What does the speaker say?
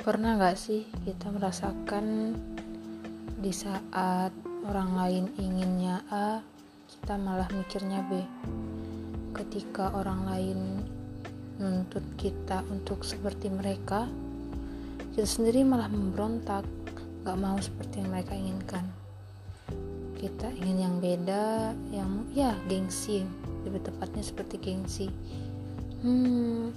Pernah gak sih kita merasakan di saat orang lain inginnya A, kita malah mikirnya B. Ketika orang lain menuntut kita untuk seperti mereka, kita sendiri malah memberontak, gak mau seperti yang mereka inginkan. Kita ingin yang beda, yang ya gengsi, lebih tepatnya seperti gengsi. Hmm,